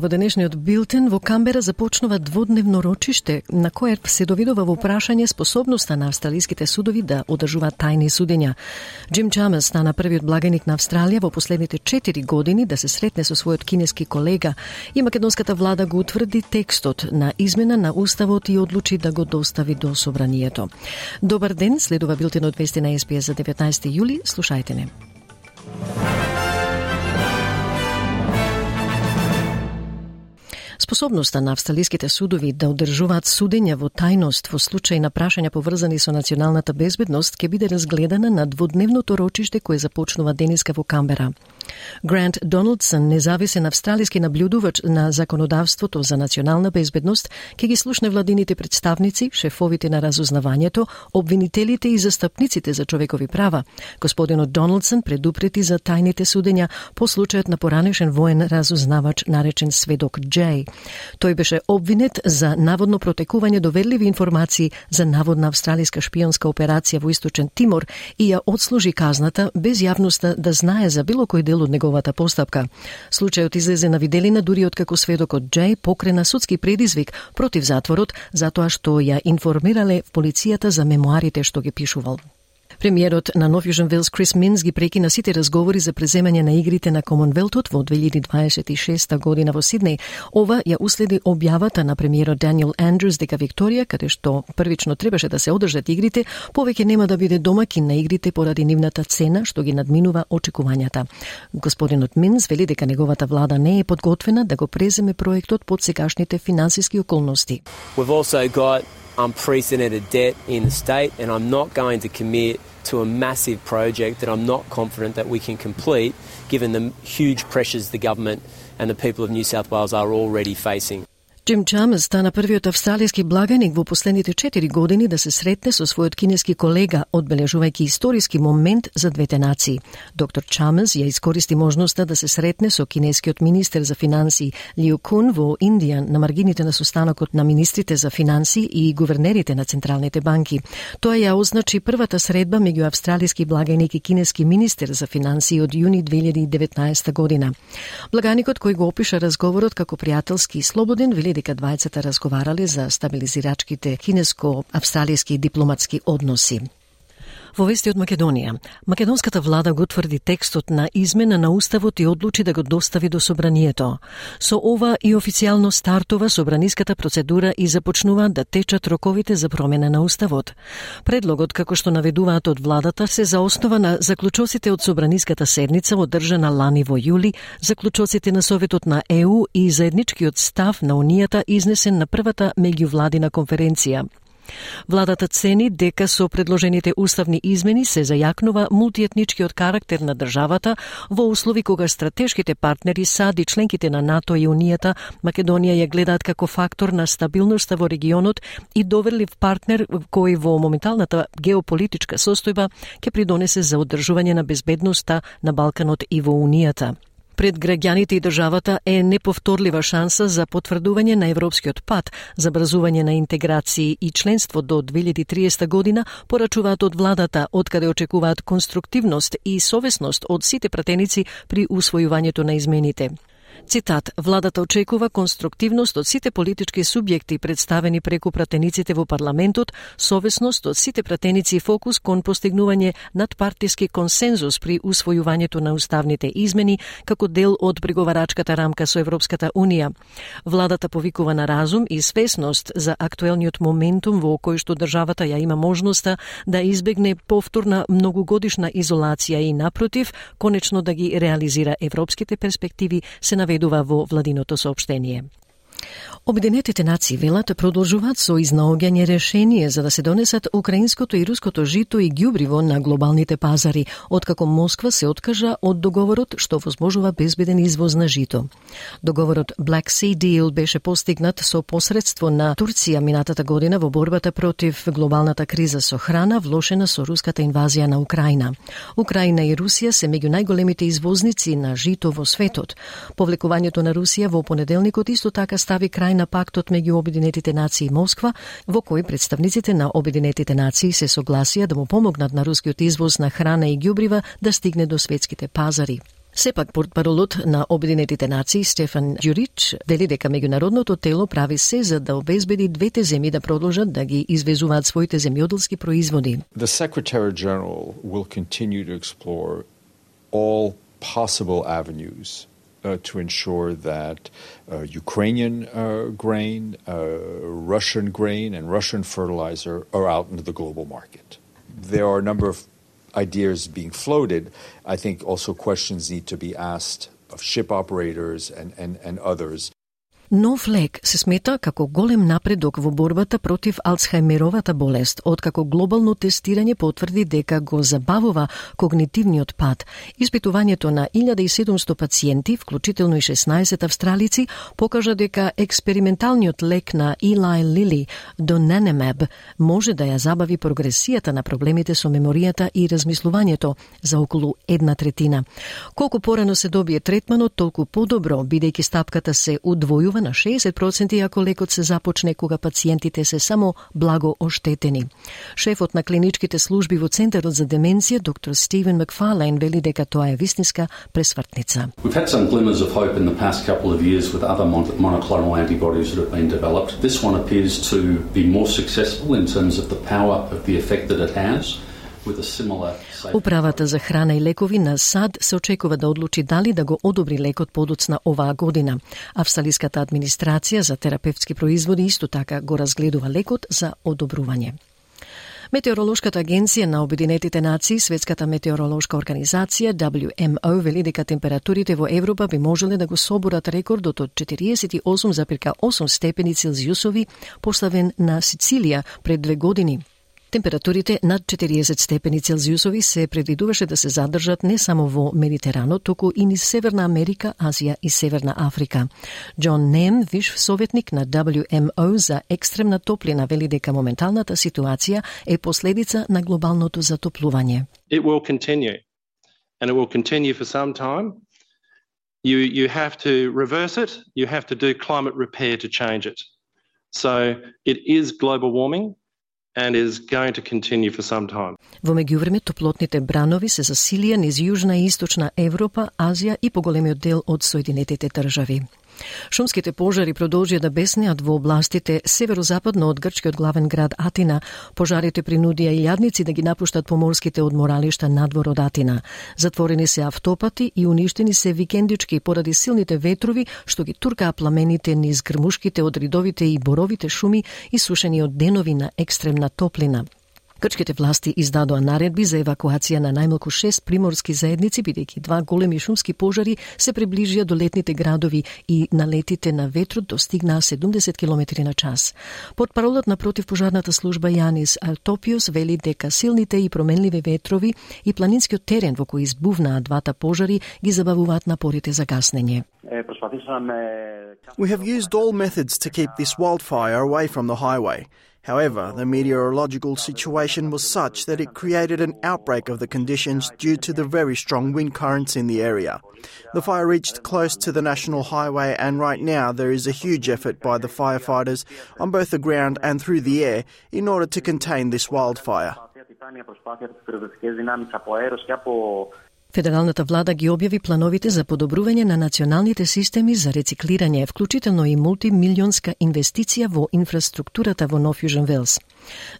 Во денешниот билтен во Камбера започнува дводневно рочиште на кое се довидува во прашање способноста на австралиските судови да одржуваат тајни судења. Джим Чамес стана првиот благеник на Австралија во последните 4 години да се сретне со својот кинески колега и македонската влада го утврди текстот на измена на уставот и одлучи да го достави до собранието. Добар ден, следува билтенот вести на СПС за 19 јули, слушајте не. Способноста на австралиските судови да одржуваат судења во тајност во случај на прашања поврзани со националната безбедност ќе биде разгледана на дводневното рочиште кое започнува денеска во Камбера. Грант Доналдсон, независен австралиски наблюдувач на законодавството за национална безбедност, ќе ги слушне владините представници, шефовите на разузнавањето, обвинителите и застапниците за човекови права. Господинот Доналдсон предупрети за тајните судења по случајот на поранешен воен разузнавач наречен Сведок Джей. Тој беше обвинет за наводно протекување доверливи информации за наводна австралиска шпионска операција во Источен Тимор и ја одслужи казната без јавноста да знае за било кој дел од неговата постапка. Случајот излезе на виделина дури од како сведокот Джей покрена судски предизвик против затворот затоа што ја информирале полицијата за мемуарите што ги пишувал. Премиерот на Нов Јужен Велс Крис Минс ги прекина сите разговори за преземање на игрите на Комонвелтот во 2026 година во Сиднеј. Ова ја уследи објавата на премиерот Даниел Андрус дека Викторија, каде што првично требаше да се одржат игрите, повеќе нема да биде домакин на игрите поради нивната цена што ги надминува очекувањата. Господинот Минс вели дека неговата влада не е подготвена да го преземе проектот под сегашните финансиски околности. We've also got unprecedented debt in the state, and I'm not going to commit to a massive project that I'm not confident that we can complete given the huge pressures the government and the people of New South Wales are already facing. Джим Чамес стана првиот австралијски благаник во последните 4 години да се сретне со својот кинески колега, одбележувајќи историски момент за двете нации. Доктор Чамес ја искористи можноста да се сретне со кинескиот министер за финансии Лиу Кун во Индија на маргините на состанокот на министрите за финансии и гувернерите на централните банки. Тоа ја означи првата средба меѓу австралијски благаник и кинески министер за финансии од јуни 2019 година. Благаникот кој го опиша разговорот како пријателски и слободен вели дека двајцата разговарале за стабилизирачките кинеско-австралијски дипломатски односи. Во вести од Македонија, македонската влада го тврди текстот на измена на уставот и одлучи да го достави до собранието. Со ова и официјално стартува собраниската процедура и започнува да течат роковите за промена на уставот. Предлогот, како што наведуваат од владата, се заоснова на заклучоците од собраниската седница одржана лани во јули, заклучоците на Советот на ЕУ и заедничкиот став на Унијата изнесен на првата меѓувладина конференција. Владата цени дека со предложените уставни измени се зајакнува мултиетничкиот карактер на државата во услови кога стратешките партнери САД и членките на НАТО и Унијата Македонија ја гледаат како фактор на стабилноста во регионот и доверлив партнер кој во моменталната геополитичка состојба ќе придонесе за одржување на безбедноста на Балканот и во Унијата пред граѓаните и државата е неповторлива шанса за потврдување на европскиот пат, забрзување на интеграција и членство до 2030 година, порачуваат од владата, откаде очекуваат конструктивност и совесност од сите пратеници при усвојувањето на измените. Цитат, владата очекува конструктивност од сите политички субјекти представени преку пратениците во парламентот, совесност од сите пратеници и фокус кон постигнување надпартиски консензус при усвојувањето на уставните измени како дел од преговарачката рамка со Европската Унија. Владата повикува на разум и свесност за актуелниот моментум во кој што државата ја има можноста да избегне повторна многогодишна изолација и напротив, конечно да ги реализира европските перспективи се наведува во владиното сообштение. Обединетите нации велат продолжуваат со изнаоѓање решение за да се донесат украинското и руското жито и ѓубриво на глобалните пазари, откако Москва се откажа од договорот што возможува безбеден извоз на жито. Договорот Black Sea Deal беше постигнат со посредство на Турција минатата година во борбата против глобалната криза со храна влошена со руската инвазија на Украина. Украина и Русија се меѓу најголемите извозници на жито во светот. Повлекувањето на Русија во понеделникот исто така стави крај на пактот меѓу Обединетите нации и Москва, во кој представниците на Обединетите нации се согласија да му помогнат на рускиот извоз на храна и ѓубрива да стигне до светските пазари. Сепак портпаролот на Обединетите нации Стефан Ѓурич вели дека меѓународното тело прави се за да обезбеди двете земји да продолжат да ги извезуваат своите земјоделски производи. The Secretary General will continue to explore all possible avenues uh, to ensure that uh, Ukrainian uh, grain, uh, Russian grain, and Russian fertilizer are out into the global market. There are a number of ideas being floated. I think also questions need to be asked of ship operators and, and, and others Нов лек се смета како голем напредок во борбата против Алцхаймеровата болест, откако глобално тестирање потврди дека го забавува когнитивниот пат. Испитувањето на 1700 пациенти, вклучително и 16 австралици, покажа дека експерименталниот лек на Eli Lilly, Donanemab, може да ја забави прогресијата на проблемите со меморијата и размислувањето за околу една третина. Колку порано се добие третманот, толку подобро, бидејќи стапката се удвојува на 60% ако лекот се започне кога пациентите се само благо оштетени. Шефот на клиничките служби во Центарот за деменција, доктор Стивен Макфарлейн, вели дека тоа е вистинска пресвртница. We've had some glimmers of hope in the past couple of years with other monoclonal antibodies that have been developed. This one appears to be more successful in terms of the power of the effect that it has. Управата за храна и лекови на САД се очекува да одлучи дали да го одобри лекот подоцна оваа година. Австралиската администрација за терапевтски производи исто така го разгледува лекот за одобрување. Метеоролошката агенција на Обединетите нации, Светската метеоролошка организација WMO вели дека температурите во Европа би можеле да го соборат рекордот од 48,8 степени Целзиусови поставен на Сицилија пред две години. Температурите над 40 степени Целзиусови се предвидуваше да се задржат не само во Медитеранот, туку и низ Северна Америка, Азија и Северна Африка. Џон Нем, виш советник на WMO за екстремна топлина, вели дека моменталната ситуација е последица на глобалното затоплување. It will continue and it will continue for some time. You you have to reverse it, you have to do climate repair to change it. So it is global warming and is going to continue for some time. Во меѓувреме топлотните бранови се засилија низ јужна и источна Европа, Азија и поголемиот дел од Соединетите држави. Шумските пожари продолжија да беснеат во областите северозападно од грчкиот главен град Атина. Пожарите принудија илјадници да ги напуштат поморските одморалишта надвор од Атина. Затворени се автопати и уништени се викендички поради силните ветрови што ги туркаа пламените низ грмушките од ридовите и боровите шуми и сушени од денови на екстремна топлина. Грчките власти издадоа наредби за евакуација на најмалку шест приморски заедници, бидејќи два големи шумски пожари се приближија до летните градови и налетите на ветрот достигнаа 70 км на час. Под паролот на противпожарната служба Јанис Алтопиус вели дека силните и променливи ветрови и планинскиот терен во кој избувнаа двата пожари ги забавуваат напорите за гаснење. We have used all methods to keep this wildfire away from the highway. However, the meteorological situation was such that it created an outbreak of the conditions due to the very strong wind currents in the area. The fire reached close to the national highway, and right now there is a huge effort by the firefighters on both the ground and through the air in order to contain this wildfire. Федералната влада ги објави плановите за подобрување на националните системи за рециклирање, вклучително и мултимилионска инвестиција во инфраструктурата во Нов Јужен Велс.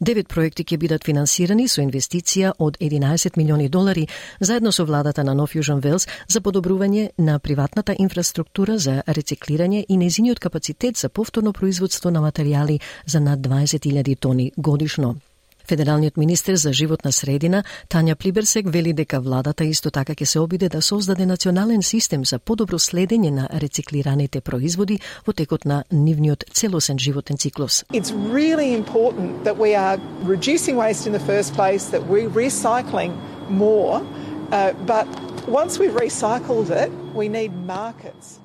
Девет проекти ќе бидат финансирани со инвестиција од 11 милиони долари заедно со владата на Нов Јужен Велс за подобрување на приватната инфраструктура за рециклирање и незиниот капацитет за повторно производство на материјали за над 20.000 тони годишно. Федералниот министер за животна средина Тања Плиберсек вели дека владата исто така ќе се обиде да создаде национален систем за подобро следење на рециклираните производи во текот на нивниот целосен животен циклус. It's really important that we are reducing waste in the first place, that we're recycling more, uh, but once we've recycled it, we need markets.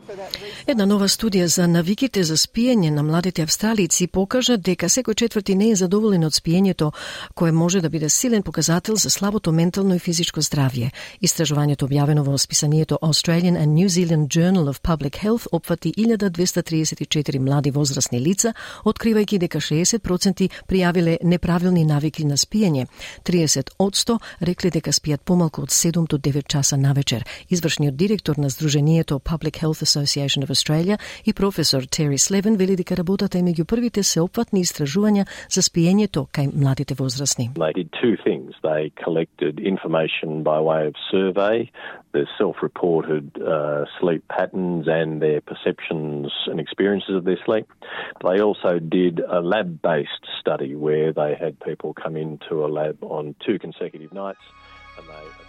Една нова студија за навиките за спиење на младите австралици покажа дека секој четврти не е задоволен од спиењето, кое може да биде силен показател за слабото ментално и физичко здравје. Истражувањето објавено во списанието Australian and New Zealand Journal of Public Health опфати 1234 млади возрастни лица, откривајќи дека 60% пријавиле неправилни навики на спиење. 30 од 100 рекле дека спијат помалку од 7 до 9 часа навечер. Извршниот директор на Сдруженијето Public Health Association of Australia и професор Тери Слевен вели дека работата е меѓу првите сеопфатни истражувања за спиењето кај младите возрастни. They did two things. They collected information by way of survey, their self-reported uh, sleep patterns and their perceptions and experiences of their sleep. They also did a lab-based study where they had people come into a lab on two consecutive nights and they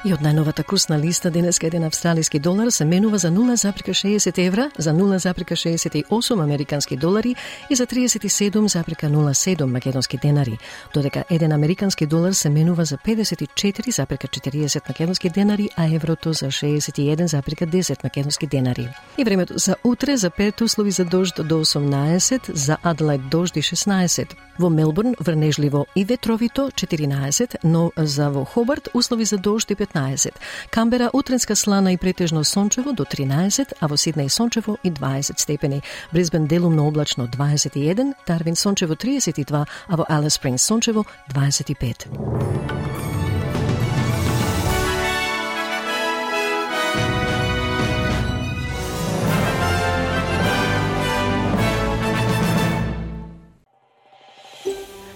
И од најновата курсна листа денеска еден австралиски долар се менува за 0,60 евра, за 0,68 американски долари и за 37,07 македонски денари, додека еден американски долар се менува за 54,40 македонски денари, а еврото за 61,10 македонски денари. И времето за утре за Перт услови за дожд до 18, за Адлайд дожд и 16. Во Мелбурн врнежливо и ветровито 14, но за во Хобарт услови за дожд и 15. Камбера утренска слана и претежно сончево до 13, а во Сиднеј сончево и 20 степени. Брисбен делумно облачно 21, Дарвин сончево 32, а во Алис Спрингс сончево 25.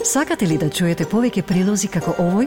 Сакате ли да чуете повеќе прилози како овој?